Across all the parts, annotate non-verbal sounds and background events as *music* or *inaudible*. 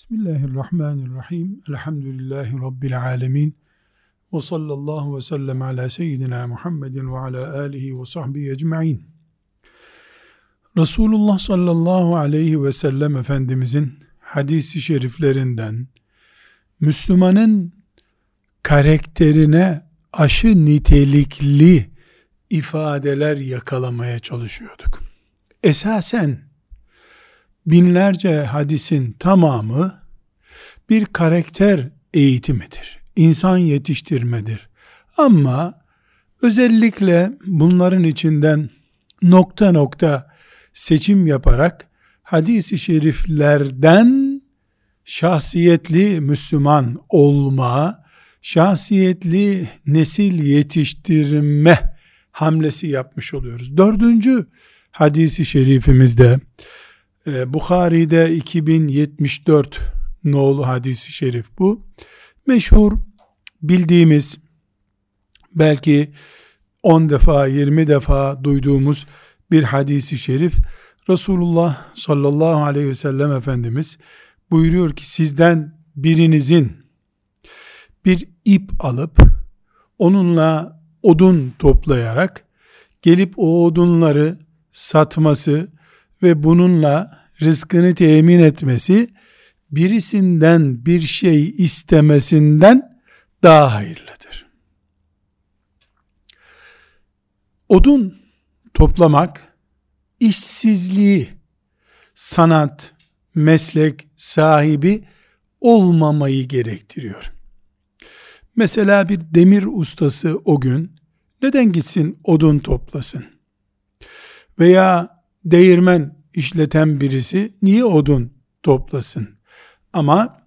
Bismillahirrahmanirrahim. Elhamdülillahi Rabbil alemin. Ve sallallahu ve sellem ala seyyidina Muhammedin ve ala alihi ve sahbihi ecma'in. Resulullah sallallahu aleyhi ve sellem Efendimizin hadisi şeriflerinden Müslümanın karakterine aşı nitelikli ifadeler yakalamaya çalışıyorduk. Esasen binlerce hadisin tamamı bir karakter eğitimidir. İnsan yetiştirmedir. Ama özellikle bunların içinden nokta nokta seçim yaparak hadisi şeriflerden şahsiyetli Müslüman olma, şahsiyetli nesil yetiştirme hamlesi yapmış oluyoruz. Dördüncü hadisi şerifimizde e, Bukhari'de 2074 nolu hadisi şerif bu. Meşhur bildiğimiz belki 10 defa 20 defa duyduğumuz bir hadisi şerif Resulullah sallallahu aleyhi ve sellem Efendimiz buyuruyor ki sizden birinizin bir ip alıp onunla odun toplayarak gelip o odunları satması ve bununla rızkını temin etmesi birisinden bir şey istemesinden daha hayırlıdır. Odun toplamak işsizliği sanat, meslek sahibi olmamayı gerektiriyor. Mesela bir demir ustası o gün neden gitsin odun toplasın? Veya değirmen işleten birisi niye odun toplasın? Ama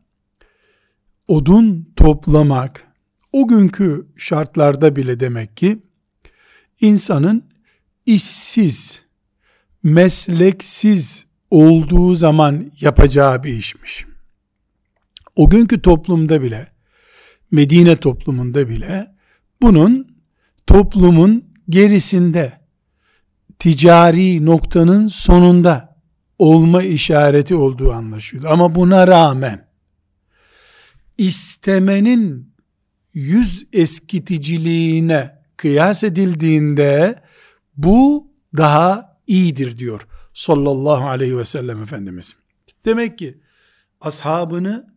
odun toplamak o günkü şartlarda bile demek ki insanın işsiz, mesleksiz olduğu zaman yapacağı bir işmiş. O günkü toplumda bile, Medine toplumunda bile bunun toplumun gerisinde ticari noktanın sonunda olma işareti olduğu anlaşılıyor. Ama buna rağmen istemenin yüz eskiticiliğine kıyas edildiğinde bu daha iyidir diyor sallallahu aleyhi ve sellem Efendimiz. Demek ki ashabını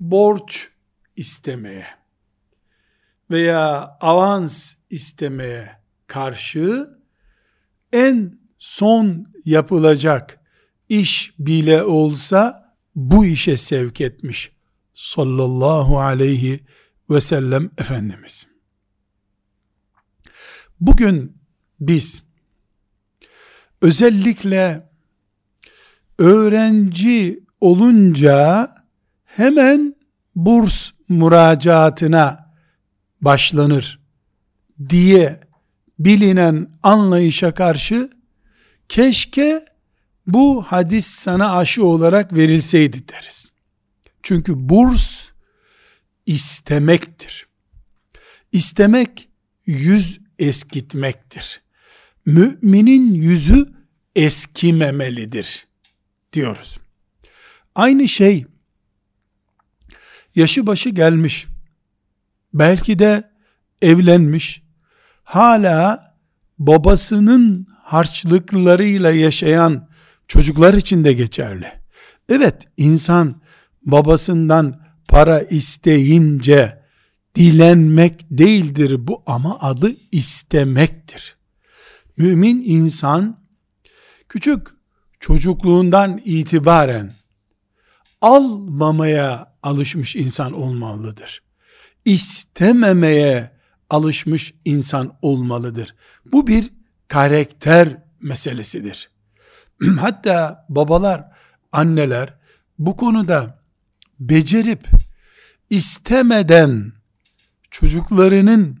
borç istemeye veya avans istemeye karşı en son yapılacak iş bile olsa bu işe sevk etmiş sallallahu aleyhi ve sellem Efendimiz. Bugün biz özellikle öğrenci olunca hemen burs müracaatına başlanır diye bilinen anlayışa karşı keşke bu hadis sana aşı olarak verilseydi deriz. Çünkü burs istemektir. İstemek yüz eskitmektir. Müminin yüzü eskimemelidir diyoruz. Aynı şey yaşı başı gelmiş, belki de evlenmiş, hala babasının harçlıklarıyla yaşayan çocuklar için de geçerli. Evet insan babasından para isteyince dilenmek değildir bu ama adı istemektir. Mümin insan küçük çocukluğundan itibaren almamaya alışmış insan olmalıdır. İstememeye alışmış insan olmalıdır. Bu bir karakter meselesidir. *clears throat* Hatta babalar, anneler bu konuda becerip istemeden çocuklarının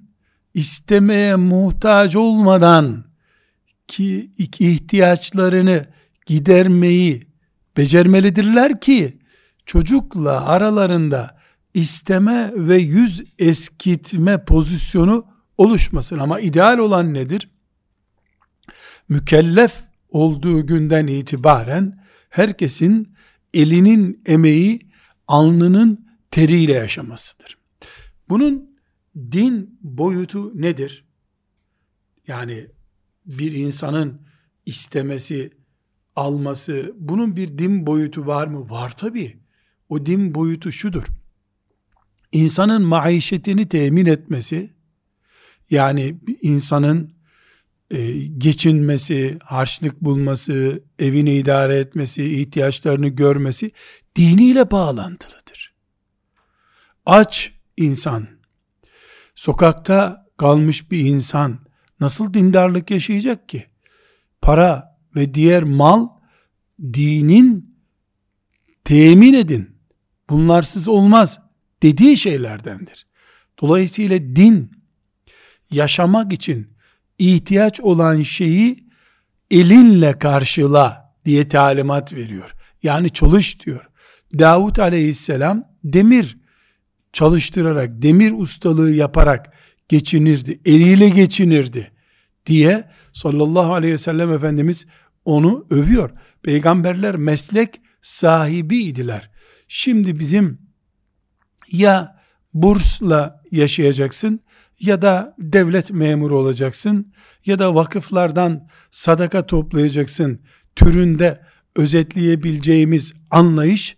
istemeye muhtaç olmadan ki ihtiyaçlarını gidermeyi becermelidirler ki çocukla aralarında isteme ve yüz eskitme pozisyonu oluşmasın. Ama ideal olan nedir? Mükellef olduğu günden itibaren herkesin elinin emeği alnının teriyle yaşamasıdır. Bunun din boyutu nedir? Yani bir insanın istemesi, alması, bunun bir din boyutu var mı? Var tabii. O din boyutu şudur. İnsanın maişetini temin etmesi, yani insanın e, geçinmesi, harçlık bulması, evini idare etmesi, ihtiyaçlarını görmesi diniyle bağlantılıdır. Aç insan, sokakta kalmış bir insan nasıl dindarlık yaşayacak ki? Para ve diğer mal dinin temin edin. Bunlarsız olmaz dediği şeylerdendir. Dolayısıyla din yaşamak için ihtiyaç olan şeyi elinle karşıla diye talimat veriyor. Yani çalış diyor. Davut aleyhisselam demir çalıştırarak, demir ustalığı yaparak geçinirdi. Eliyle geçinirdi diye sallallahu aleyhi ve sellem Efendimiz onu övüyor. Peygamberler meslek sahibiydiler. Şimdi bizim ya bursla yaşayacaksın ya da devlet memuru olacaksın ya da vakıflardan sadaka toplayacaksın türünde özetleyebileceğimiz anlayış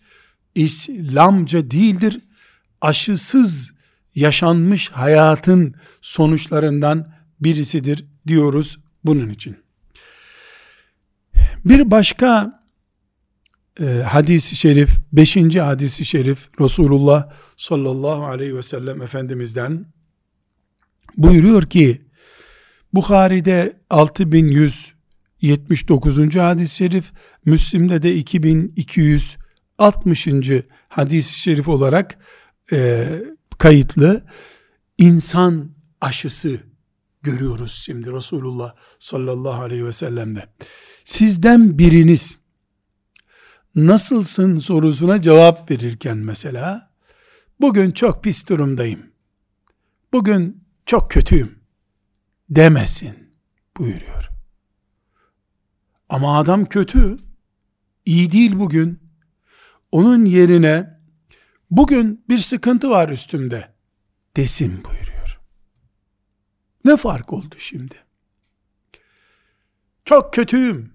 İslamca değildir. Aşısız yaşanmış hayatın sonuçlarından birisidir diyoruz bunun için. Bir başka e, hadis-i şerif, beşinci hadis-i şerif Resulullah sallallahu aleyhi ve sellem Efendimiz'den buyuruyor ki Bukhari'de 6179. hadis-i şerif Müslim'de de 2260. hadis-i şerif olarak e, kayıtlı insan aşısı görüyoruz şimdi Resulullah sallallahu aleyhi ve sellem'de. Sizden biriniz nasılsın sorusuna cevap verirken mesela bugün çok pis durumdayım. Bugün çok kötüyüm demesin buyuruyor. Ama adam kötü, iyi değil bugün. Onun yerine bugün bir sıkıntı var üstümde desin buyuruyor. Ne fark oldu şimdi? Çok kötüyüm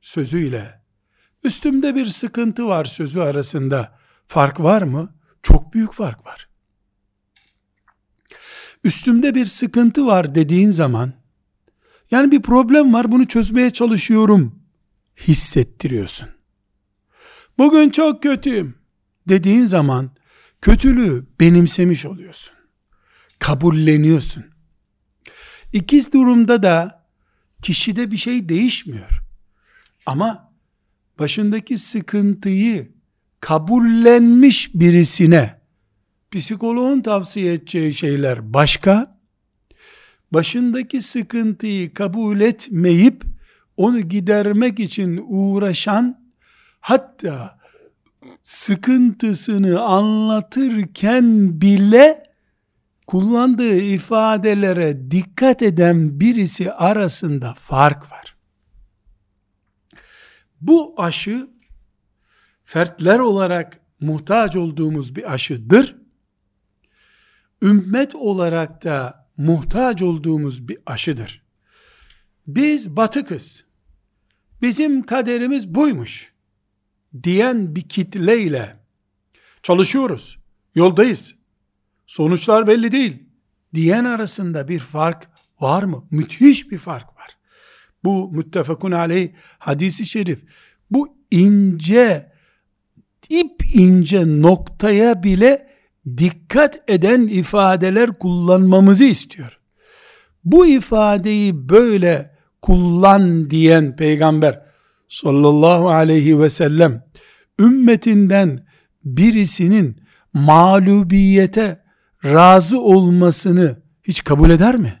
sözüyle üstümde bir sıkıntı var sözü arasında fark var mı? Çok büyük fark var üstümde bir sıkıntı var dediğin zaman yani bir problem var bunu çözmeye çalışıyorum hissettiriyorsun. Bugün çok kötüyüm dediğin zaman kötülüğü benimsemiş oluyorsun. Kabulleniyorsun. İkiz durumda da kişide bir şey değişmiyor. Ama başındaki sıkıntıyı kabullenmiş birisine psikoloğun tavsiye edeceği şeyler başka, başındaki sıkıntıyı kabul etmeyip onu gidermek için uğraşan hatta sıkıntısını anlatırken bile kullandığı ifadelere dikkat eden birisi arasında fark var. Bu aşı fertler olarak muhtaç olduğumuz bir aşıdır ümmet olarak da muhtaç olduğumuz bir aşıdır. Biz batıkız. Bizim kaderimiz buymuş. Diyen bir kitleyle çalışıyoruz. Yoldayız. Sonuçlar belli değil. Diyen arasında bir fark var mı? Müthiş bir fark var. Bu müttefakun aleyh hadisi şerif. Bu ince, ip ince noktaya bile dikkat eden ifadeler kullanmamızı istiyor. Bu ifadeyi böyle kullan diyen peygamber sallallahu aleyhi ve sellem ümmetinden birisinin mağlubiyete razı olmasını hiç kabul eder mi?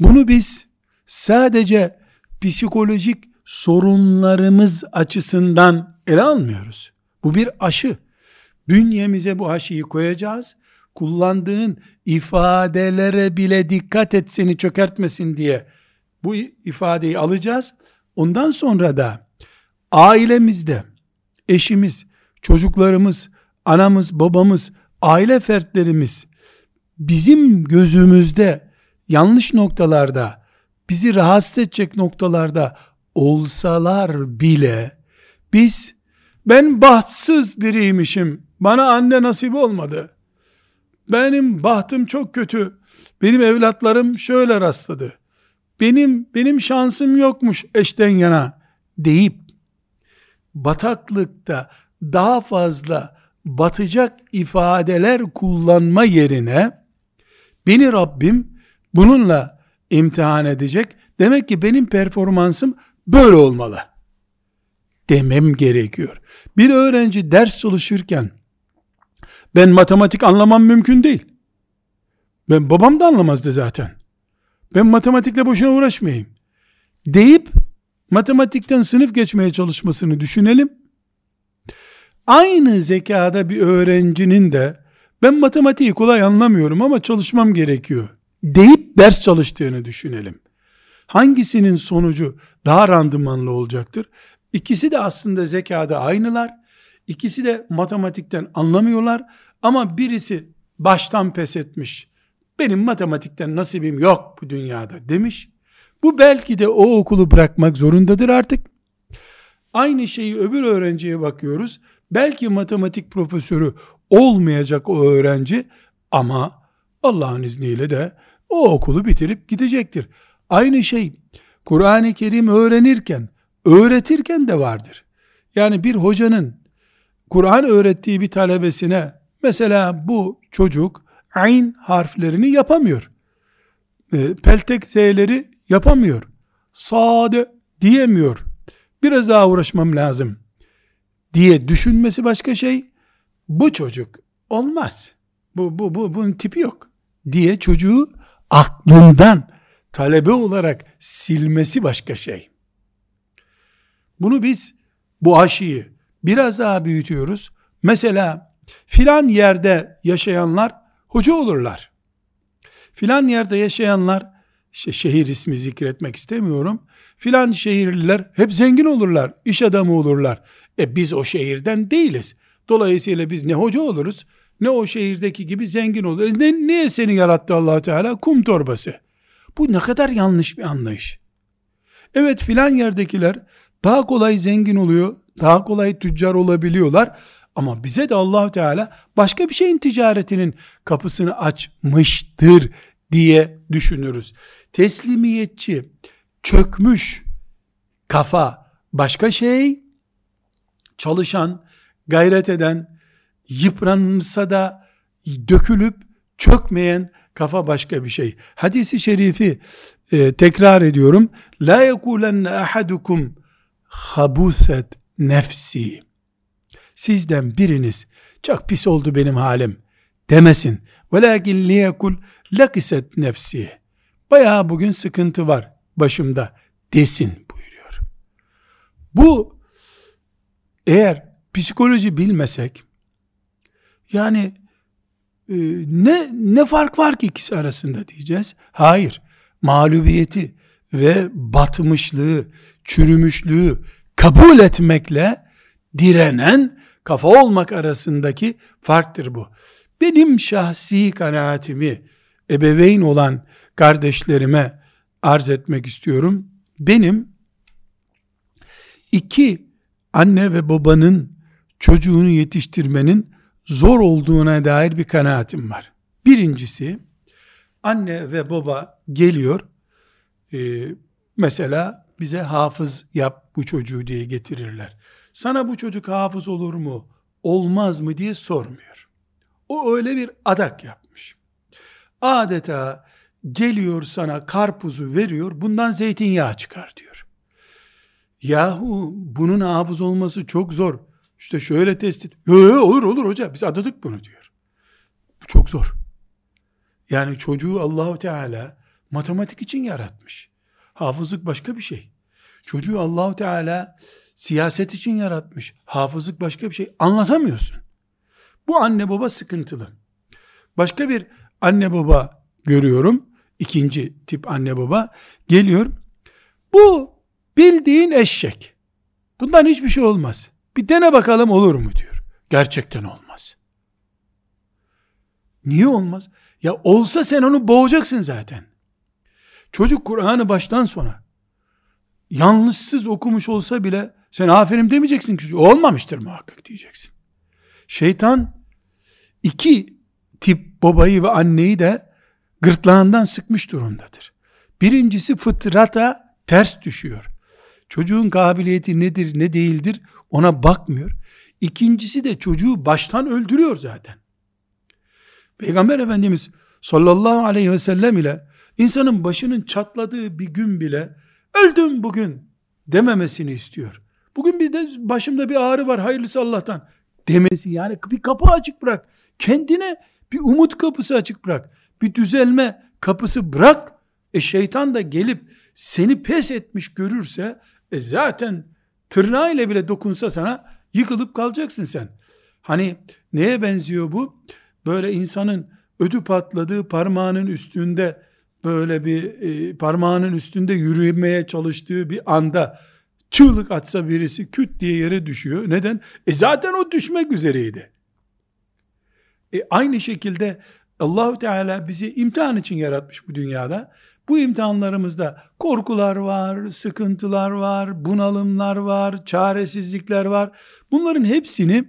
Bunu biz sadece psikolojik sorunlarımız açısından ele almıyoruz. Bu bir aşı. Bünyemize bu aşıyı koyacağız. Kullandığın ifadelere bile dikkat et seni çökertmesin diye bu ifadeyi alacağız. Ondan sonra da ailemizde eşimiz, çocuklarımız, anamız, babamız, aile fertlerimiz bizim gözümüzde yanlış noktalarda, bizi rahatsız edecek noktalarda olsalar bile biz ben bahtsız biriymişim, bana anne nasip olmadı. Benim bahtım çok kötü. Benim evlatlarım şöyle rastladı. Benim benim şansım yokmuş eşten yana deyip bataklıkta daha fazla batacak ifadeler kullanma yerine beni Rabbim bununla imtihan edecek. Demek ki benim performansım böyle olmalı. Demem gerekiyor. Bir öğrenci ders çalışırken ben matematik anlamam mümkün değil. Ben babam da anlamazdı zaten. Ben matematikle boşuna uğraşmayayım. Deyip matematikten sınıf geçmeye çalışmasını düşünelim. Aynı zekada bir öğrencinin de ben matematiği kolay anlamıyorum ama çalışmam gerekiyor deyip ders çalıştığını düşünelim. Hangisinin sonucu daha randımanlı olacaktır? İkisi de aslında zekada aynılar. İkisi de matematikten anlamıyorlar ama birisi baştan pes etmiş. Benim matematikten nasibim yok bu dünyada demiş. Bu belki de o okulu bırakmak zorundadır artık. Aynı şeyi öbür öğrenciye bakıyoruz. Belki matematik profesörü olmayacak o öğrenci ama Allah'ın izniyle de o okulu bitirip gidecektir. Aynı şey Kur'an-ı Kerim öğrenirken, öğretirken de vardır. Yani bir hocanın Kur'an öğrettiği bir talebesine mesela bu çocuk ayn harflerini yapamıyor. E, peltek z'leri yapamıyor. Sade diyemiyor. Biraz daha uğraşmam lazım diye düşünmesi başka şey. Bu çocuk olmaz. Bu, bu, bu, bunun tipi yok diye çocuğu aklından talebe olarak silmesi başka şey. Bunu biz bu aşıyı biraz daha büyütüyoruz. Mesela filan yerde yaşayanlar hoca olurlar. Filan yerde yaşayanlar şehir ismi zikretmek istemiyorum. Filan şehirliler hep zengin olurlar, iş adamı olurlar. E biz o şehirden değiliz. Dolayısıyla biz ne hoca oluruz ne o şehirdeki gibi zengin olur. Ne, niye seni yarattı allah Teala? Kum torbası. Bu ne kadar yanlış bir anlayış. Evet filan yerdekiler daha kolay zengin oluyor, daha kolay tüccar olabiliyorlar. Ama bize de allah Teala başka bir şeyin ticaretinin kapısını açmıştır diye düşünürüz. Teslimiyetçi, çökmüş kafa başka şey, çalışan, gayret eden, yıpranırsa da dökülüp çökmeyen kafa başka bir şey. Hadisi şerifi e, tekrar ediyorum. La yekulenne ahadukum habuset nefsi. Sizden biriniz çok pis oldu benim halim demesin. Velakin liyekul lakiset nefsi. Bayağı bugün sıkıntı var başımda desin buyuruyor. Bu eğer psikoloji bilmesek yani e, ne ne fark var ki ikisi arasında diyeceğiz. Hayır. Mağlubiyeti ve batmışlığı, çürümüşlüğü kabul etmekle direnen kafa olmak arasındaki farktır bu. Benim şahsi kanaatimi ebeveyn olan kardeşlerime arz etmek istiyorum. Benim iki anne ve babanın çocuğunu yetiştirmenin zor olduğuna dair bir kanaatim var. Birincisi anne ve baba geliyor e, mesela bize hafız yap bu çocuğu diye getirirler. Sana bu çocuk hafız olur mu olmaz mı diye sormuyor. O öyle bir adak yapmış. Adeta geliyor sana karpuzu veriyor bundan zeytinyağı çıkar diyor. Yahu bunun hafız olması çok zor. İşte şöyle. Yo, yo, olur olur hoca biz adadık bunu diyor. Bu çok zor. Yani çocuğu Allahu Teala matematik için yaratmış. Hafızlık başka bir şey. Çocuğu Allahu Teala siyaset için yaratmış. Hafızlık başka bir şey. Anlatamıyorsun. Bu anne baba sıkıntılı. Başka bir anne baba görüyorum. İkinci tip anne baba geliyor. Bu bildiğin eşek. Bundan hiçbir şey olmaz. Bir dene bakalım olur mu diyor. Gerçekten olmaz. Niye olmaz? Ya olsa sen onu boğacaksın zaten. Çocuk Kur'an'ı baştan sona yanlışsız okumuş olsa bile sen aferin demeyeceksin ki olmamıştır muhakkak diyeceksin. Şeytan iki tip babayı ve anneyi de gırtlağından sıkmış durumdadır. Birincisi fıtrata ters düşüyor. Çocuğun kabiliyeti nedir ne değildir ona bakmıyor. İkincisi de çocuğu baştan öldürüyor zaten. Peygamber Efendimiz sallallahu aleyhi ve sellem ile insanın başının çatladığı bir gün bile öldüm bugün dememesini istiyor. Bugün bir de başımda bir ağrı var hayırlısı Allah'tan demesi yani bir kapı açık bırak. Kendine bir umut kapısı açık bırak. Bir düzelme kapısı bırak. E şeytan da gelip seni pes etmiş görürse e zaten tırnağıyla bile dokunsa sana yıkılıp kalacaksın sen. Hani neye benziyor bu? Böyle insanın ödü patladığı parmağının üstünde böyle bir e, parmağının üstünde yürümeye çalıştığı bir anda çığlık atsa birisi küt diye yere düşüyor. Neden? E zaten o düşmek üzereydi. E aynı şekilde Allahu Teala bizi imtihan için yaratmış bu dünyada. Bu imtihanlarımızda korkular var, sıkıntılar var, bunalımlar var, çaresizlikler var. Bunların hepsini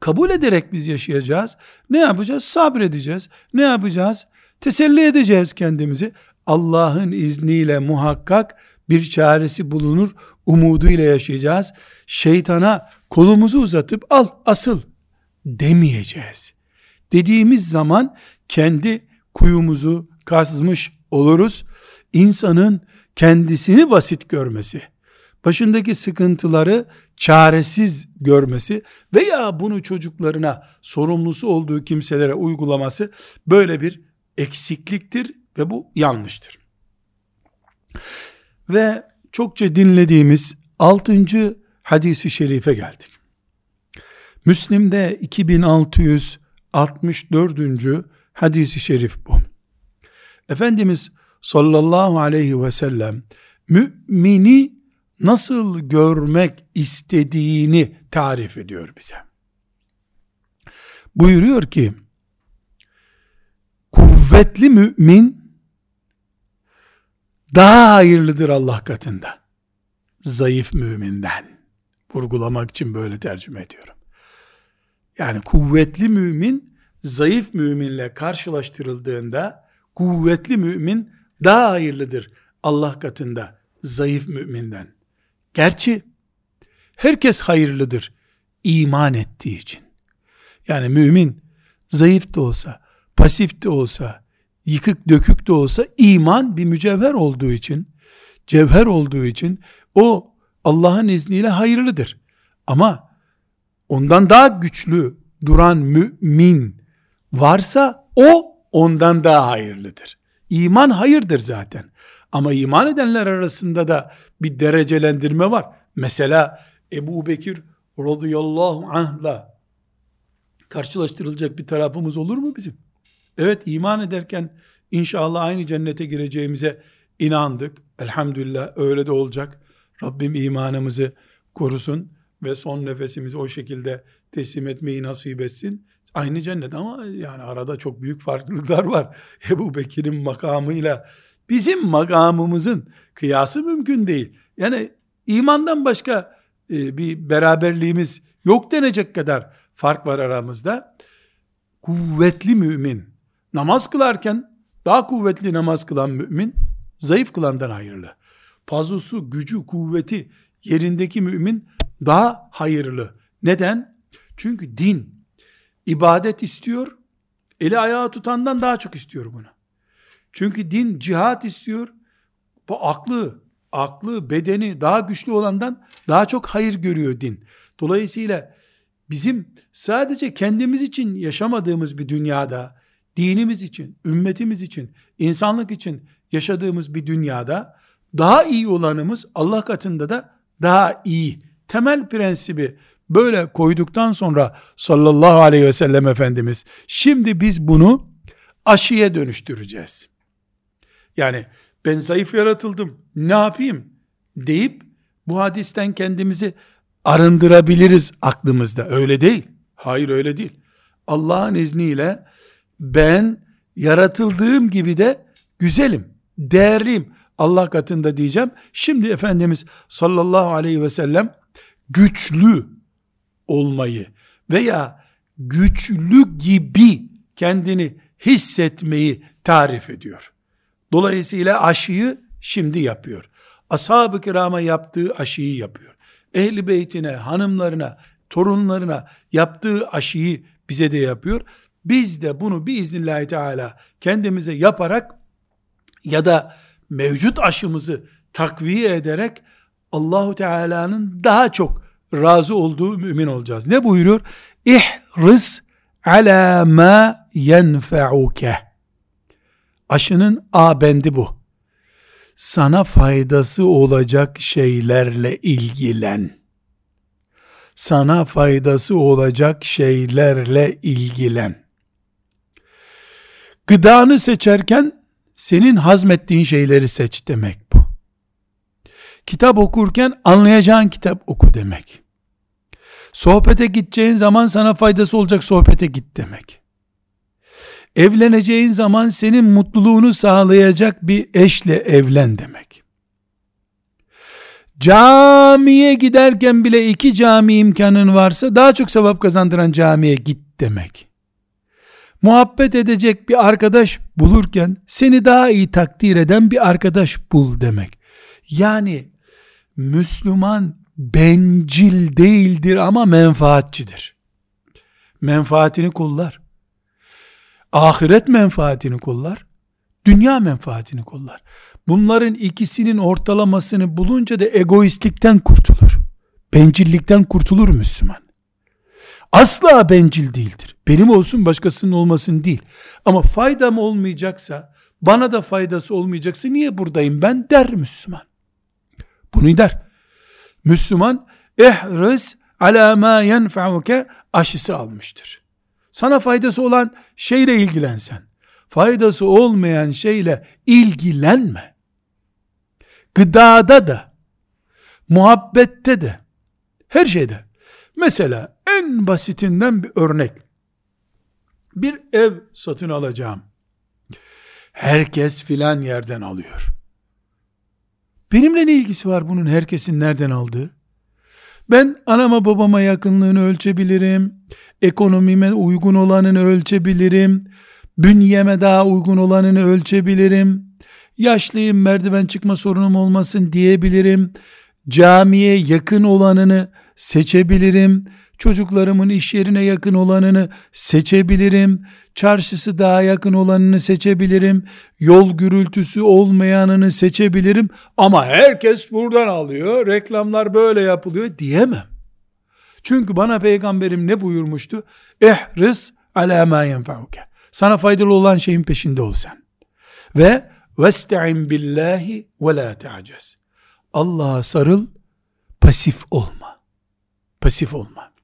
kabul ederek biz yaşayacağız. Ne yapacağız? Sabredeceğiz. Ne yapacağız? Teselli edeceğiz kendimizi. Allah'ın izniyle muhakkak bir çaresi bulunur umuduyla yaşayacağız. Şeytana kolumuzu uzatıp al asıl demeyeceğiz. Dediğimiz zaman kendi kuyumuzu kazmış oluruz. İnsanın kendisini basit görmesi, başındaki sıkıntıları çaresiz görmesi veya bunu çocuklarına sorumlusu olduğu kimselere uygulaması böyle bir eksikliktir ve bu yanlıştır. Ve çokça dinlediğimiz 6. hadisi şerife geldik. Müslim'de 2664. hadisi şerif bu. Efendimiz sallallahu aleyhi ve sellem mümini nasıl görmek istediğini tarif ediyor bize. Buyuruyor ki kuvvetli mümin daha hayırlıdır Allah katında. Zayıf müminden. Vurgulamak için böyle tercüme ediyorum. Yani kuvvetli mümin zayıf müminle karşılaştırıldığında kuvvetli mümin daha hayırlıdır Allah katında zayıf müminden. Gerçi herkes hayırlıdır iman ettiği için. Yani mümin zayıf da olsa, pasif de olsa, yıkık dökük de olsa iman bir mücevher olduğu için, cevher olduğu için o Allah'ın izniyle hayırlıdır. Ama ondan daha güçlü duran mümin varsa o ondan daha hayırlıdır. İman hayırdır zaten. Ama iman edenler arasında da bir derecelendirme var. Mesela Ebu Bekir radıyallahu anh'la karşılaştırılacak bir tarafımız olur mu bizim? Evet iman ederken inşallah aynı cennete gireceğimize inandık. Elhamdülillah öyle de olacak. Rabbim imanımızı korusun ve son nefesimizi o şekilde teslim etmeyi nasip etsin. Aynı cennet ama yani arada çok büyük farklılıklar var. *laughs* Ebu Bekir'in makamıyla bizim makamımızın kıyası mümkün değil. Yani imandan başka e, bir beraberliğimiz yok denecek kadar fark var aramızda. Kuvvetli mümin, namaz kılarken daha kuvvetli namaz kılan mümin, zayıf kılandan hayırlı. Pazusu, gücü, kuvveti yerindeki mümin daha hayırlı. Neden? Çünkü din, ibadet istiyor, eli ayağı tutandan daha çok istiyor bunu. Çünkü din cihat istiyor, bu aklı, aklı, bedeni daha güçlü olandan daha çok hayır görüyor din. Dolayısıyla bizim sadece kendimiz için yaşamadığımız bir dünyada, dinimiz için, ümmetimiz için, insanlık için yaşadığımız bir dünyada daha iyi olanımız Allah katında da daha iyi. Temel prensibi böyle koyduktan sonra sallallahu aleyhi ve sellem Efendimiz şimdi biz bunu aşıya dönüştüreceğiz. Yani ben zayıf yaratıldım ne yapayım deyip bu hadisten kendimizi arındırabiliriz aklımızda. Öyle değil. Hayır öyle değil. Allah'ın izniyle ben yaratıldığım gibi de güzelim, değerliyim Allah katında diyeceğim. Şimdi Efendimiz sallallahu aleyhi ve sellem güçlü olmayı veya güçlü gibi kendini hissetmeyi tarif ediyor. Dolayısıyla aşıyı şimdi yapıyor. Ashab-ı kirama yaptığı aşıyı yapıyor. Ehli beytine, hanımlarına, torunlarına yaptığı aşıyı bize de yapıyor. Biz de bunu biiznillahü teala kendimize yaparak ya da mevcut aşımızı takviye ederek Allahu Teala'nın daha çok razı olduğu mümin olacağız. Ne buyuruyor? İhris ala ma yenfe'uke. Aşının A bendi bu. Sana faydası olacak şeylerle ilgilen. Sana faydası olacak şeylerle ilgilen. Gıdanı seçerken senin hazmettiğin şeyleri seç demek bu. Kitap okurken anlayacağın kitap oku demek. Sohbete gideceğin zaman sana faydası olacak sohbete git demek. Evleneceğin zaman senin mutluluğunu sağlayacak bir eşle evlen demek. Camiye giderken bile iki cami imkanın varsa daha çok sevap kazandıran camiye git demek. Muhabbet edecek bir arkadaş bulurken seni daha iyi takdir eden bir arkadaş bul demek. Yani Müslüman bencil değildir ama menfaatçidir. Menfaatini kullar. Ahiret menfaatini kullar. Dünya menfaatini kullar. Bunların ikisinin ortalamasını bulunca da egoistlikten kurtulur. Bencillikten kurtulur Müslüman. Asla bencil değildir. Benim olsun başkasının olmasın değil. Ama faydam olmayacaksa, bana da faydası olmayacaksa niye buradayım ben der Müslüman. Bunu der. Müslüman ehris ala ma yenfa'uke aşısı almıştır. Sana faydası olan şeyle ilgilensen, faydası olmayan şeyle ilgilenme. Gıdada da, muhabbette de, her şeyde. Mesela en basitinden bir örnek. Bir ev satın alacağım. Herkes filan yerden alıyor. Benimle ne ilgisi var bunun herkesin nereden aldığı? Ben anama babama yakınlığını ölçebilirim. Ekonomime uygun olanını ölçebilirim. Bünyeme daha uygun olanını ölçebilirim. Yaşlıyım merdiven çıkma sorunum olmasın diyebilirim. Camiye yakın olanını seçebilirim. Çocuklarımın iş yerine yakın olanını seçebilirim. Çarşısı daha yakın olanını seçebilirim. Yol gürültüsü olmayanını seçebilirim. Ama herkes buradan alıyor. Reklamlar böyle yapılıyor diyemem. Çünkü bana peygamberim ne buyurmuştu? Ehris ala ma yenfa'uke. Sana faydalı olan şeyin peşinde ol sen. Ve vesta'in billahi ve la ta'cez. Allah'a sarıl, pasif olma. Pasif olma.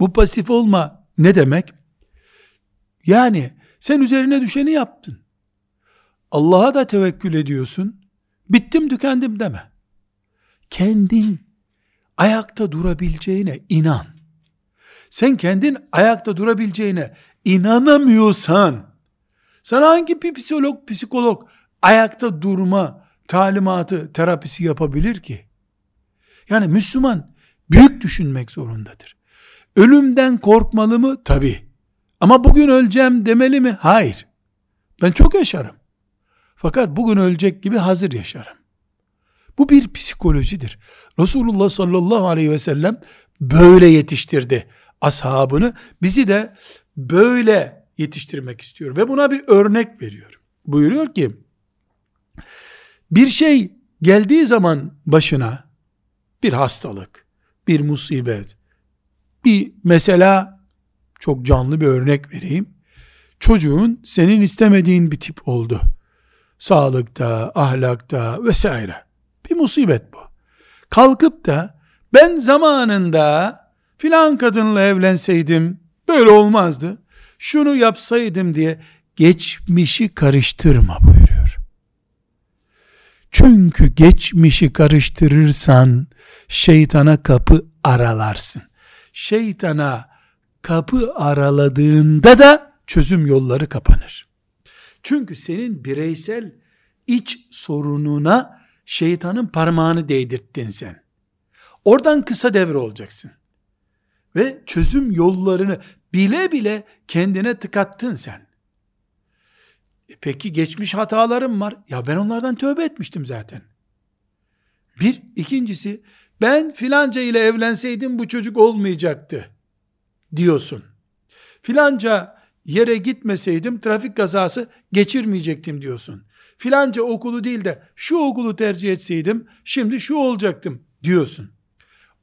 Bu pasif olma ne demek? Yani sen üzerine düşeni yaptın. Allah'a da tevekkül ediyorsun. Bittim tükendim deme. Kendin ayakta durabileceğine inan. Sen kendin ayakta durabileceğine inanamıyorsan sana hangi bir psikolog psikolog ayakta durma talimatı terapisi yapabilir ki? Yani Müslüman büyük düşünmek zorundadır. Ölümden korkmalı mı? Tabi. Ama bugün öleceğim demeli mi? Hayır. Ben çok yaşarım. Fakat bugün ölecek gibi hazır yaşarım. Bu bir psikolojidir. Resulullah sallallahu aleyhi ve sellem böyle yetiştirdi ashabını. Bizi de böyle yetiştirmek istiyor ve buna bir örnek veriyor. Buyuruyor ki bir şey geldiği zaman başına bir hastalık, bir musibet, bir mesela çok canlı bir örnek vereyim. Çocuğun senin istemediğin bir tip oldu. Sağlıkta, ahlakta vesaire. Bir musibet bu. Kalkıp da ben zamanında filan kadınla evlenseydim böyle olmazdı. Şunu yapsaydım diye geçmişi karıştırma buyuruyor. Çünkü geçmişi karıştırırsan şeytana kapı aralarsın. Şeytana kapı araladığında da çözüm yolları kapanır. Çünkü senin bireysel iç sorununa şeytanın parmağını değdirttin sen. Oradan kısa devre olacaksın. Ve çözüm yollarını bile bile kendine tıkattın sen. E peki geçmiş hatalarım var. Ya ben onlardan tövbe etmiştim zaten. Bir, ikincisi ben filanca ile evlenseydim bu çocuk olmayacaktı diyorsun. Filanca yere gitmeseydim trafik kazası geçirmeyecektim diyorsun. Filanca okulu değil de şu okulu tercih etseydim şimdi şu olacaktım diyorsun.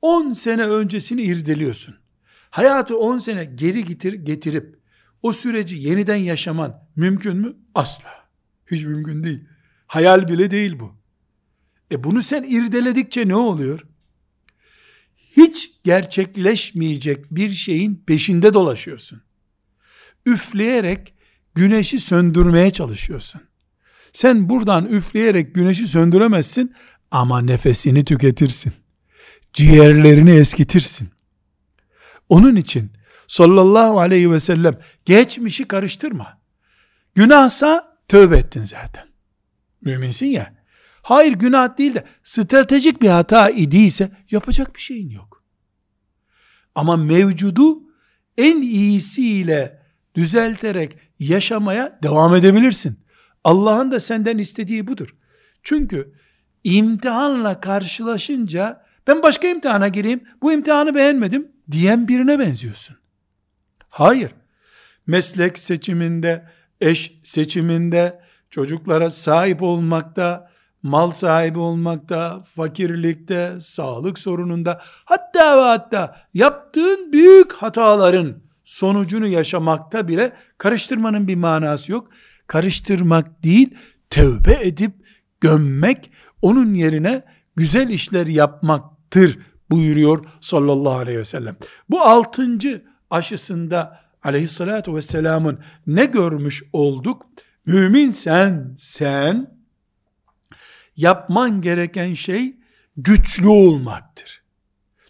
10 sene öncesini irdeliyorsun. Hayatı 10 sene geri getir, getirip o süreci yeniden yaşaman mümkün mü? Asla. Hiç mümkün değil. Hayal bile değil bu. E bunu sen irdeledikçe ne oluyor? Hiç gerçekleşmeyecek bir şeyin peşinde dolaşıyorsun. Üfleyerek güneşi söndürmeye çalışıyorsun. Sen buradan üfleyerek güneşi söndüremezsin ama nefesini tüketirsin. Ciğerlerini eskitirsin. Onun için sallallahu aleyhi ve sellem geçmişi karıştırma. Günahsa tövbe ettin zaten. Müminsin ya. Hayır günah değil de stratejik bir hata idiyse yapacak bir şeyin yok. Ama mevcudu en iyisiyle düzelterek yaşamaya devam edebilirsin. Allah'ın da senden istediği budur. Çünkü imtihanla karşılaşınca ben başka imtihana gireyim, bu imtihanı beğenmedim diyen birine benziyorsun. Hayır. Meslek seçiminde, eş seçiminde, çocuklara sahip olmakta, mal sahibi olmakta, fakirlikte, sağlık sorununda, hatta ve hatta yaptığın büyük hataların sonucunu yaşamakta bile karıştırmanın bir manası yok. Karıştırmak değil, tövbe edip gömmek, onun yerine güzel işler yapmaktır buyuruyor sallallahu aleyhi ve sellem. Bu altıncı aşısında aleyhissalatü vesselamın ne görmüş olduk? Mümin sen, sen yapman gereken şey güçlü olmaktır.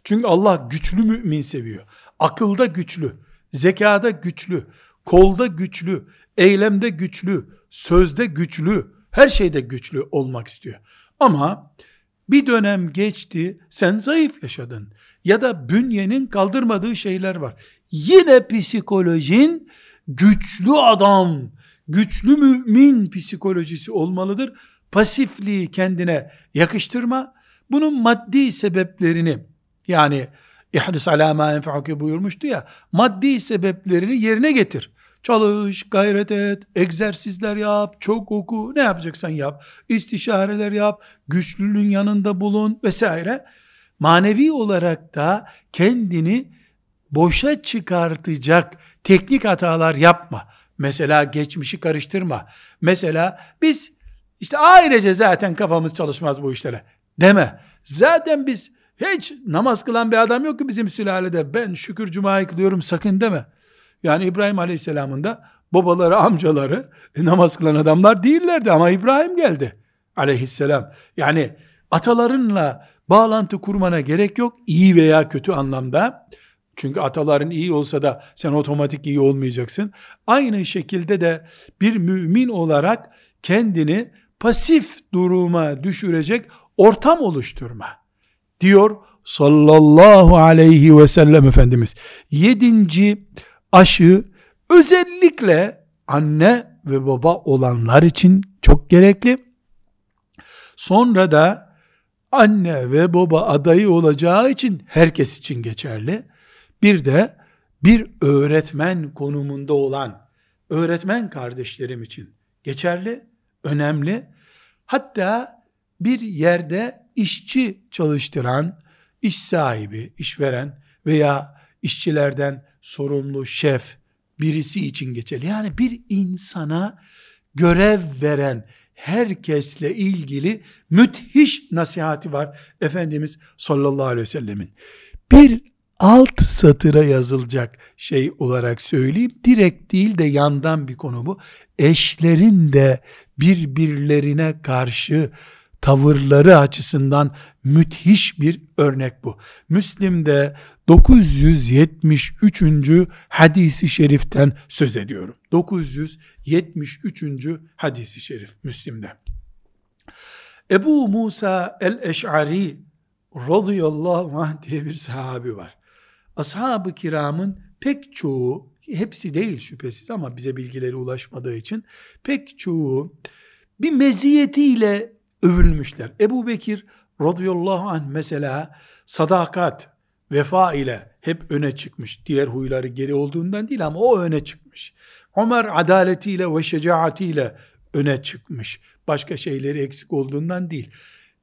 Çünkü Allah güçlü mümin seviyor. Akılda güçlü, zekada güçlü, kolda güçlü, eylemde güçlü, sözde güçlü, her şeyde güçlü olmak istiyor. Ama bir dönem geçti, sen zayıf yaşadın. Ya da bünyenin kaldırmadığı şeyler var. Yine psikolojin güçlü adam, güçlü mümin psikolojisi olmalıdır. Pasifliği kendine yakıştırma. Bunun maddi sebeplerini yani ihris ma enfa'uke buyurmuştu ya maddi sebeplerini yerine getir. Çalış, gayret et, egzersizler yap, çok oku, ne yapacaksan yap, istişareler yap, güçlülüğün yanında bulun vesaire. Manevi olarak da kendini boşa çıkartacak teknik hatalar yapma. Mesela geçmişi karıştırma. Mesela biz işte ailece zaten kafamız çalışmaz bu işlere deme. Zaten biz hiç namaz kılan bir adam yok ki bizim sülalede ben şükür cumayı kılıyorum sakın deme. Yani İbrahim Aleyhisselam'ın da babaları, amcaları e, namaz kılan adamlar değillerdi ama İbrahim geldi aleyhisselam. Yani atalarınla bağlantı kurmana gerek yok iyi veya kötü anlamda. Çünkü ataların iyi olsa da sen otomatik iyi olmayacaksın. Aynı şekilde de bir mümin olarak kendini pasif duruma düşürecek ortam oluşturma. Diyor sallallahu aleyhi ve sellem Efendimiz. Yedinci aşı özellikle anne ve baba olanlar için çok gerekli. Sonra da anne ve baba adayı olacağı için herkes için geçerli. Bir de bir öğretmen konumunda olan öğretmen kardeşlerim için geçerli, önemli. Hatta bir yerde işçi çalıştıran, iş sahibi, işveren veya işçilerden sorumlu şef birisi için geçerli. Yani bir insana görev veren herkesle ilgili müthiş nasihati var Efendimiz sallallahu aleyhi ve sellemin. Bir alt satıra yazılacak şey olarak söyleyeyim. Direkt değil de yandan bir konu bu. Eşlerin de birbirlerine karşı tavırları açısından müthiş bir örnek bu. Müslim'de 973. hadisi şeriften söz ediyorum. 973. hadisi şerif Müslim'de. Ebu Musa el-Eş'ari radıyallahu anh diye bir sahabi var. Ashab-ı kiramın pek çoğu, hepsi değil şüphesiz ama bize bilgileri ulaşmadığı için pek çoğu bir meziyetiyle övülmüşler. Ebu Bekir radıyallahu anh mesela sadakat, vefa ile hep öne çıkmış. Diğer huyları geri olduğundan değil ama o öne çıkmış. Ömer adaletiyle ve şecaatiyle öne çıkmış. Başka şeyleri eksik olduğundan değil.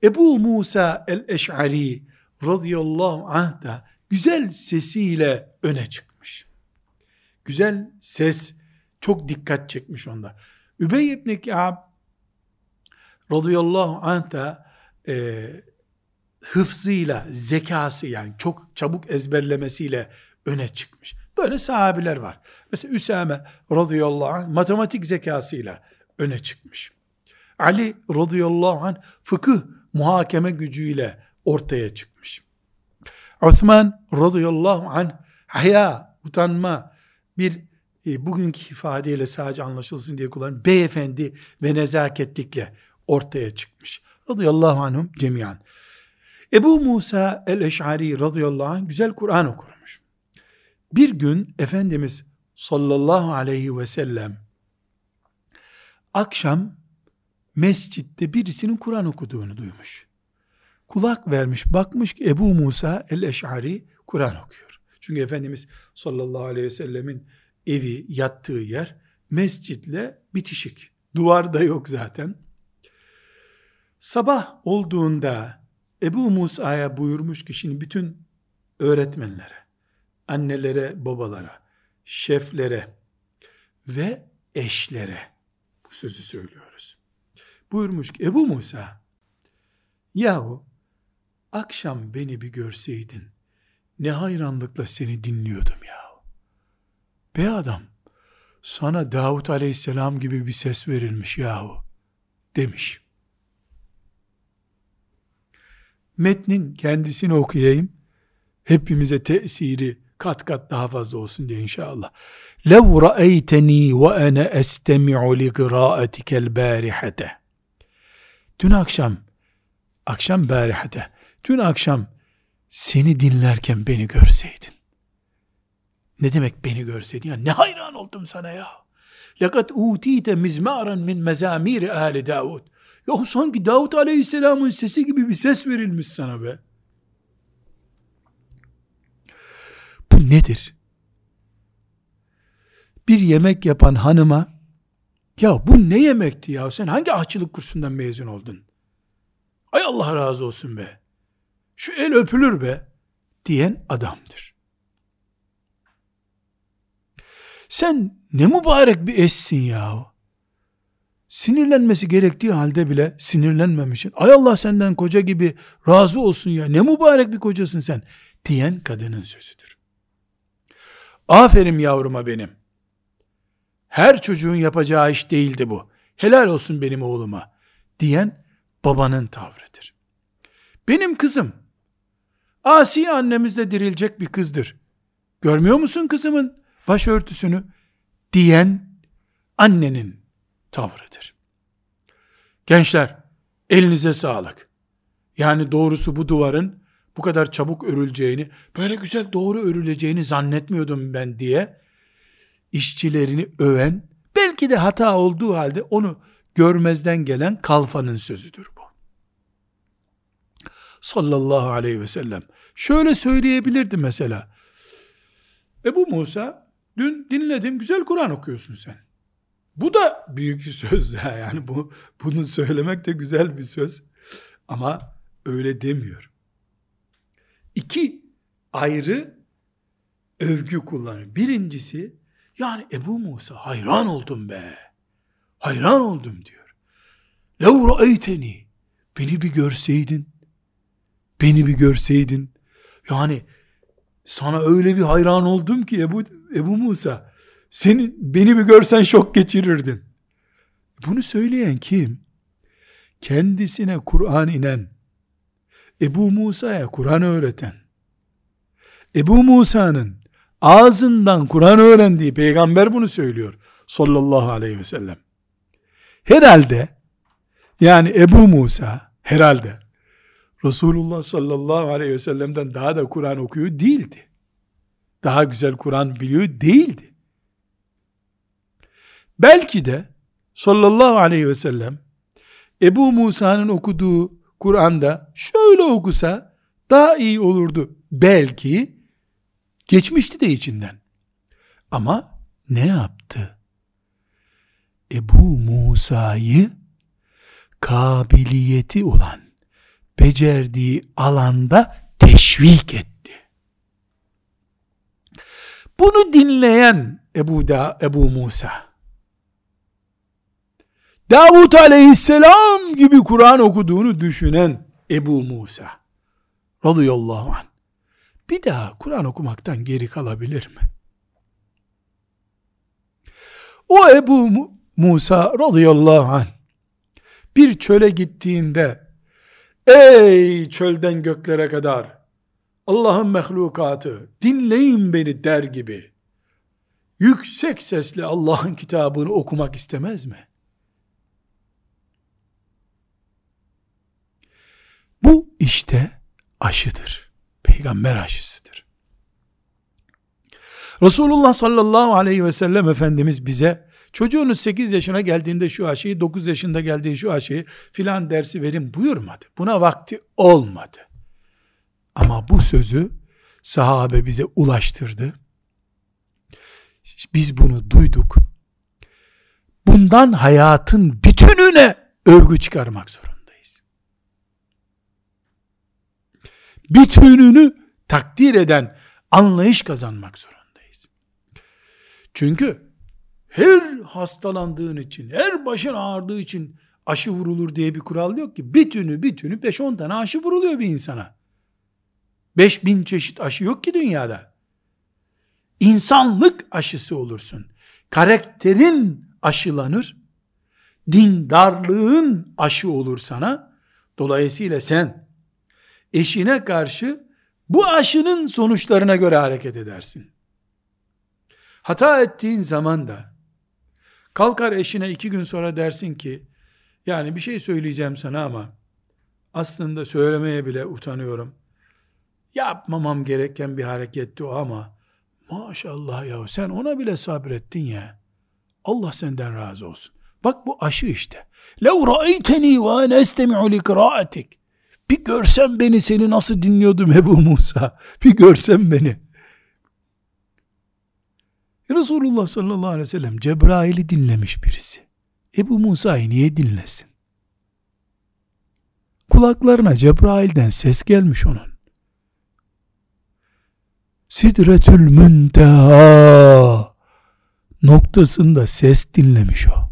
Ebu Musa el-Eş'ari radıyallahu anh da güzel sesiyle öne çıkmış. Güzel ses çok dikkat çekmiş onda. Übey ibn Ka'b radıyallahu anh da e, hıfzıyla, zekası yani çok çabuk ezberlemesiyle öne çıkmış. Böyle sahabiler var. Mesela Üsame radıyallahu anh matematik zekasıyla öne çıkmış. Ali radıyallahu anh fıkıh muhakeme gücüyle ortaya çıkmış. Osman radıyallahu anh haya, utanma, bir e, bugünkü ifadeyle sadece anlaşılsın diye kullanılan beyefendi ve nezaketlikle ortaya çıkmış. Radıyallahu anhum cemiyan. Ebu Musa el-Eş'ari radıyallahu anh güzel Kur'an okurmuş. Bir gün Efendimiz sallallahu aleyhi ve sellem akşam mescitte birisinin Kur'an okuduğunu duymuş. Kulak vermiş, bakmış ki Ebu Musa el-Eş'ari Kur'an okuyor. Çünkü Efendimiz sallallahu aleyhi ve sellemin evi, yattığı yer mescitle bitişik. Duvar da yok zaten. Sabah olduğunda Ebu Musa'ya buyurmuş ki şimdi bütün öğretmenlere, annelere, babalara, şeflere ve eşlere bu sözü söylüyoruz. Buyurmuş ki Ebu Musa, yahu akşam beni bir görseydin, ne hayranlıkla seni dinliyordum yahu. Be adam, sana Davut aleyhisselam gibi bir ses verilmiş yahu, demiş. metnin kendisini okuyayım. Hepimize tesiri kat kat daha fazla olsun diye inşallah. لَوْ رَأَيْتَنِي وَأَنَا أَسْتَمِعُ لِقِرَاءَتِكَ الْبَارِحَةَ Dün akşam, akşam barihate, dün akşam seni dinlerken beni görseydin. Ne demek beni görseydin? Ya ne hayran oldum sana ya. Lekat utite mizmaran min mezamiri ahli Davud. Ya sanki Davud Aleyhisselam'ın sesi gibi bir ses verilmiş sana be. Bu nedir? Bir yemek yapan hanıma ya bu ne yemekti ya sen hangi ahçılık kursundan mezun oldun? Ay Allah razı olsun be. Şu el öpülür be diyen adamdır. Sen ne mübarek bir eşsin yahu sinirlenmesi gerektiği halde bile sinirlenmemişsin. Ay Allah senden koca gibi razı olsun ya ne mübarek bir kocasın sen diyen kadının sözüdür. Aferin yavruma benim. Her çocuğun yapacağı iş değildi bu. Helal olsun benim oğluma diyen babanın tavrıdır. Benim kızım asi annemizle dirilecek bir kızdır. Görmüyor musun kızımın başörtüsünü diyen annenin tavrıdır. Gençler, elinize sağlık. Yani doğrusu bu duvarın bu kadar çabuk örüleceğini, böyle güzel doğru örüleceğini zannetmiyordum ben diye işçilerini öven, belki de hata olduğu halde onu görmezden gelen kalfanın sözüdür bu. Sallallahu aleyhi ve sellem. Şöyle söyleyebilirdi mesela. Ebu Musa, dün dinledim, güzel Kur'an okuyorsun sen. Bu da büyük bir söz ya *laughs* yani bu bunu söylemek de güzel bir söz ama öyle demiyor. İki ayrı övgü kullanıyor. Birincisi yani Ebu Musa hayran oldum be. Hayran oldum diyor. Lev ra'eyteni beni bir görseydin beni bir görseydin yani sana öyle bir hayran oldum ki Ebu, Ebu Musa senin beni bir görsen şok geçirirdin. Bunu söyleyen kim? kendisine Kur'an inen, Ebu Musa'ya Kur'an öğreten, Ebu Musa'nın ağzından Kur'an öğrendiği peygamber bunu söylüyor sallallahu aleyhi ve sellem. Herhalde yani Ebu Musa herhalde Resulullah sallallahu aleyhi ve sellem'den daha da Kur'an okuyor değildi. Daha güzel Kur'an biliyor değildi. Belki de sallallahu aleyhi ve sellem Ebu Musa'nın okuduğu Kur'an'da şöyle okusa daha iyi olurdu. Belki geçmişti de içinden. Ama ne yaptı? Ebu Musa'yı kabiliyeti olan, becerdiği alanda teşvik etti. Bunu dinleyen Ebu da Ebu Musa Davut aleyhisselam gibi Kur'an okuduğunu düşünen Ebu Musa radıyallahu anh bir daha Kur'an okumaktan geri kalabilir mi? O Ebu Musa radıyallahu anh bir çöle gittiğinde ey çölden göklere kadar Allah'ın mehlukatı dinleyin beni der gibi yüksek sesle Allah'ın kitabını okumak istemez mi? Bu işte aşıdır. Peygamber aşısıdır. Resulullah sallallahu aleyhi ve sellem Efendimiz bize çocuğunuz 8 yaşına geldiğinde şu aşıyı, 9 yaşında geldiği şu aşıyı filan dersi verin buyurmadı. Buna vakti olmadı. Ama bu sözü sahabe bize ulaştırdı. Biz bunu duyduk. Bundan hayatın bütününe örgü çıkarmak zorundayız. Bütününü takdir eden anlayış kazanmak zorundayız. Çünkü her hastalandığın için, her başın ağrıdığı için aşı vurulur diye bir kural yok ki. Bütünü bütünü 5-10 tane aşı vuruluyor bir insana. 5000 çeşit aşı yok ki dünyada. İnsanlık aşısı olursun. Karakterin aşılanır. Dindarlığın aşı olur sana. Dolayısıyla sen eşine karşı bu aşının sonuçlarına göre hareket edersin. Hata ettiğin zaman da kalkar eşine iki gün sonra dersin ki yani bir şey söyleyeceğim sana ama aslında söylemeye bile utanıyorum yapmamam gereken bir hareketti o ama maşallah ya sen ona bile sabrettin ya. Allah senden razı olsun. Bak bu aşı işte. لَوْ رَأَيْتَنِي وَاَنَا اَسْتَمِعُ لِقْرَاءَتِكِ Bir görsen beni seni nasıl dinliyordum Ebu Musa. Bir görsen beni. Resulullah sallallahu aleyhi ve sellem Cebrail'i dinlemiş birisi. Ebu Musa'yı niye dinlesin? Kulaklarına Cebrail'den ses gelmiş onun. Sidretül Münteha noktasında ses dinlemiş o.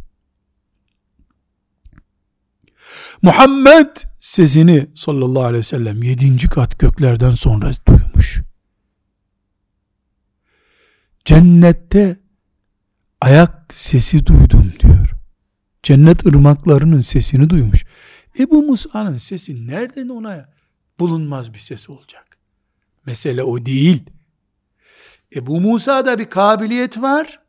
Muhammed sesini sallallahu aleyhi ve sellem yedinci kat göklerden sonra duymuş. Cennette ayak sesi duydum diyor. Cennet ırmaklarının sesini duymuş. Ebu Musa'nın sesi nereden ona bulunmaz bir ses olacak? Mesele o değil. Ebu Musa'da bir kabiliyet var.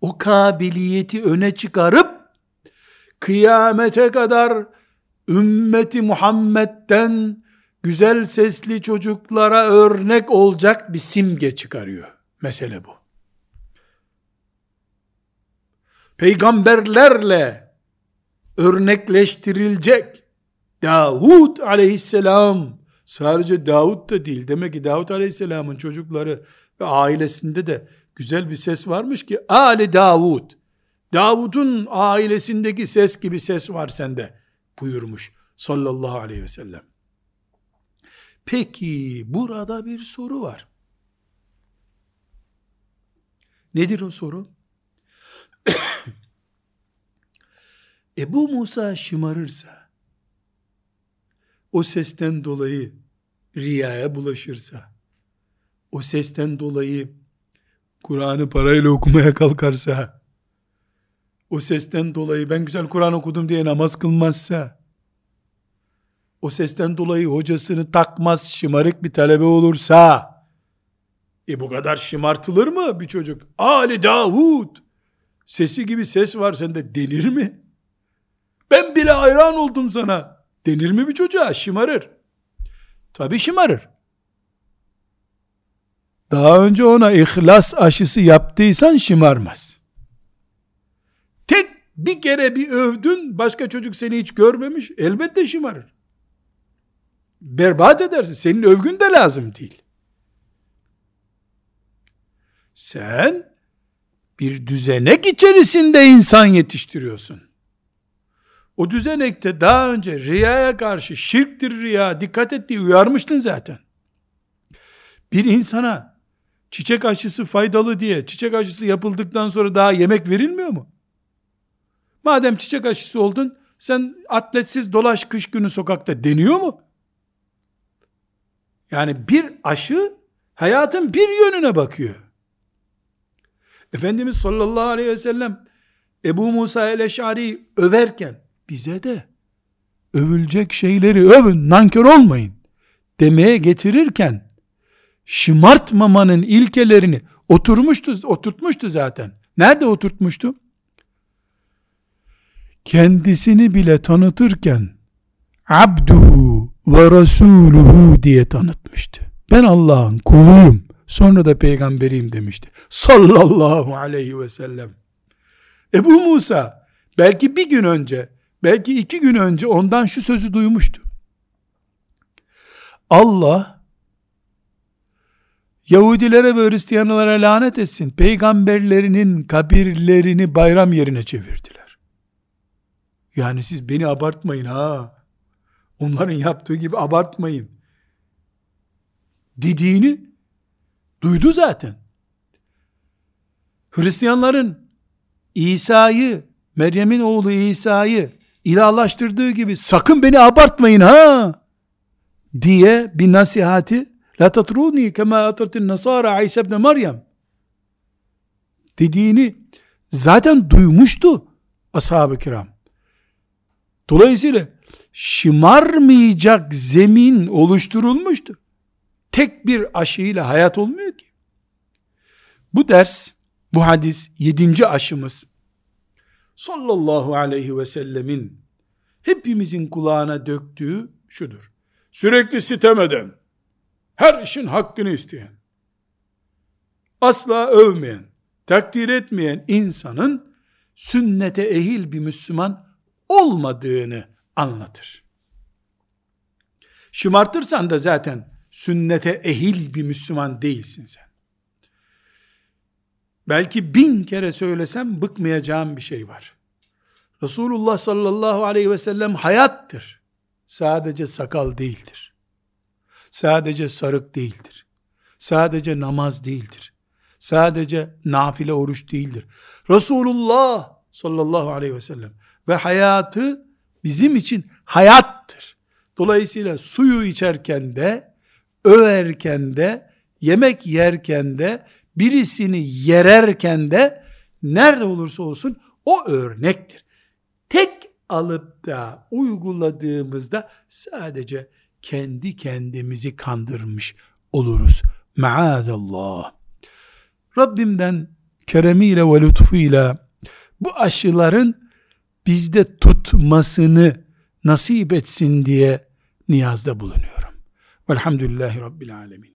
O kabiliyeti öne çıkarıp kıyamete kadar ümmeti Muhammed'den güzel sesli çocuklara örnek olacak bir simge çıkarıyor. Mesele bu. Peygamberlerle örnekleştirilecek Davud aleyhisselam Sadece Davut da değil. Demek ki Davut Aleyhisselam'ın çocukları ve ailesinde de güzel bir ses varmış ki Ali Davud. Davud'un ailesindeki ses gibi ses var sende buyurmuş sallallahu aleyhi ve sellem. Peki burada bir soru var. Nedir o soru? *coughs* Ebu Musa şımarırsa o sesten dolayı riyaya bulaşırsa, o sesten dolayı Kur'an'ı parayla okumaya kalkarsa, o sesten dolayı ben güzel Kur'an okudum diye namaz kılmazsa, o sesten dolayı hocasını takmaz, şımarık bir talebe olursa, e bu kadar şımartılır mı bir çocuk? Ali Davud, sesi gibi ses var sende denir mi? Ben bile hayran oldum sana. Denir mi bir çocuğa? Şımarır. Tabi şımarır. Daha önce ona ihlas aşısı yaptıysan şımarmaz. Tek bir kere bir övdün, başka çocuk seni hiç görmemiş, elbette şımarır. Berbat edersin. Senin övgün de lazım değil. Sen bir düzenek içerisinde insan yetiştiriyorsun. O düzenekte daha önce riyaya karşı şirktir riya dikkat et diye uyarmıştın zaten. Bir insana çiçek aşısı faydalı diye çiçek aşısı yapıldıktan sonra daha yemek verilmiyor mu? Madem çiçek aşısı oldun sen atletsiz dolaş kış günü sokakta deniyor mu? Yani bir aşı hayatın bir yönüne bakıyor. Efendimiz sallallahu aleyhi ve sellem Ebu Musa el-Eş'ari överken bize de övülecek şeyleri övün, nankör olmayın demeye getirirken şımartmamanın ilkelerini oturmuştu, oturtmuştu zaten. Nerede oturtmuştu? Kendisini bile tanıtırken abduhu ve rasuluhu diye tanıtmıştı. Ben Allah'ın kuluyum. Sonra da peygamberiyim demişti. Sallallahu aleyhi ve sellem. Ebu Musa belki bir gün önce, belki iki gün önce ondan şu sözü duymuştu. Allah Yahudilere ve Hristiyanlara lanet etsin. Peygamberlerinin kabirlerini bayram yerine çevirdiler. Yani siz beni abartmayın ha. Onların yaptığı gibi abartmayın. Dediğini duydu zaten. Hristiyanların İsa'yı, Meryem'in oğlu İsa'yı ilahlaştırdığı gibi sakın beni abartmayın ha diye bir nasihati la tatruni kema atratin nasara İsa ibn Meryem dediğini zaten duymuştu ashab-ı kiram. Dolayısıyla şımarmayacak zemin oluşturulmuştu. Tek bir aşıyla hayat olmuyor ki. Bu ders, bu hadis yedinci aşımız. Sallallahu aleyhi ve sellemin hepimizin kulağına döktüğü şudur. Sürekli sitem eden, her işin hakkını isteyen, asla övmeyen, takdir etmeyen insanın sünnete ehil bir Müslüman olmadığını anlatır. Şımartırsan da zaten sünnete ehil bir Müslüman değilsin sen. Belki bin kere söylesem bıkmayacağım bir şey var. Resulullah sallallahu aleyhi ve sellem hayattır. Sadece sakal değildir. Sadece sarık değildir. Sadece namaz değildir. Sadece nafile oruç değildir. Resulullah sallallahu aleyhi ve sellem ve hayatı bizim için hayattır. Dolayısıyla suyu içerken de, överken de, yemek yerken de, birisini yererken de, nerede olursa olsun o örnektir. Tek alıp da uyguladığımızda sadece kendi kendimizi kandırmış oluruz. Maazallah. Rabbimden keremiyle ve lütfuyla bu aşıların bizde tutmasını nasip etsin diye niyazda bulunuyorum. Velhamdülillahi Rabbil Alemin.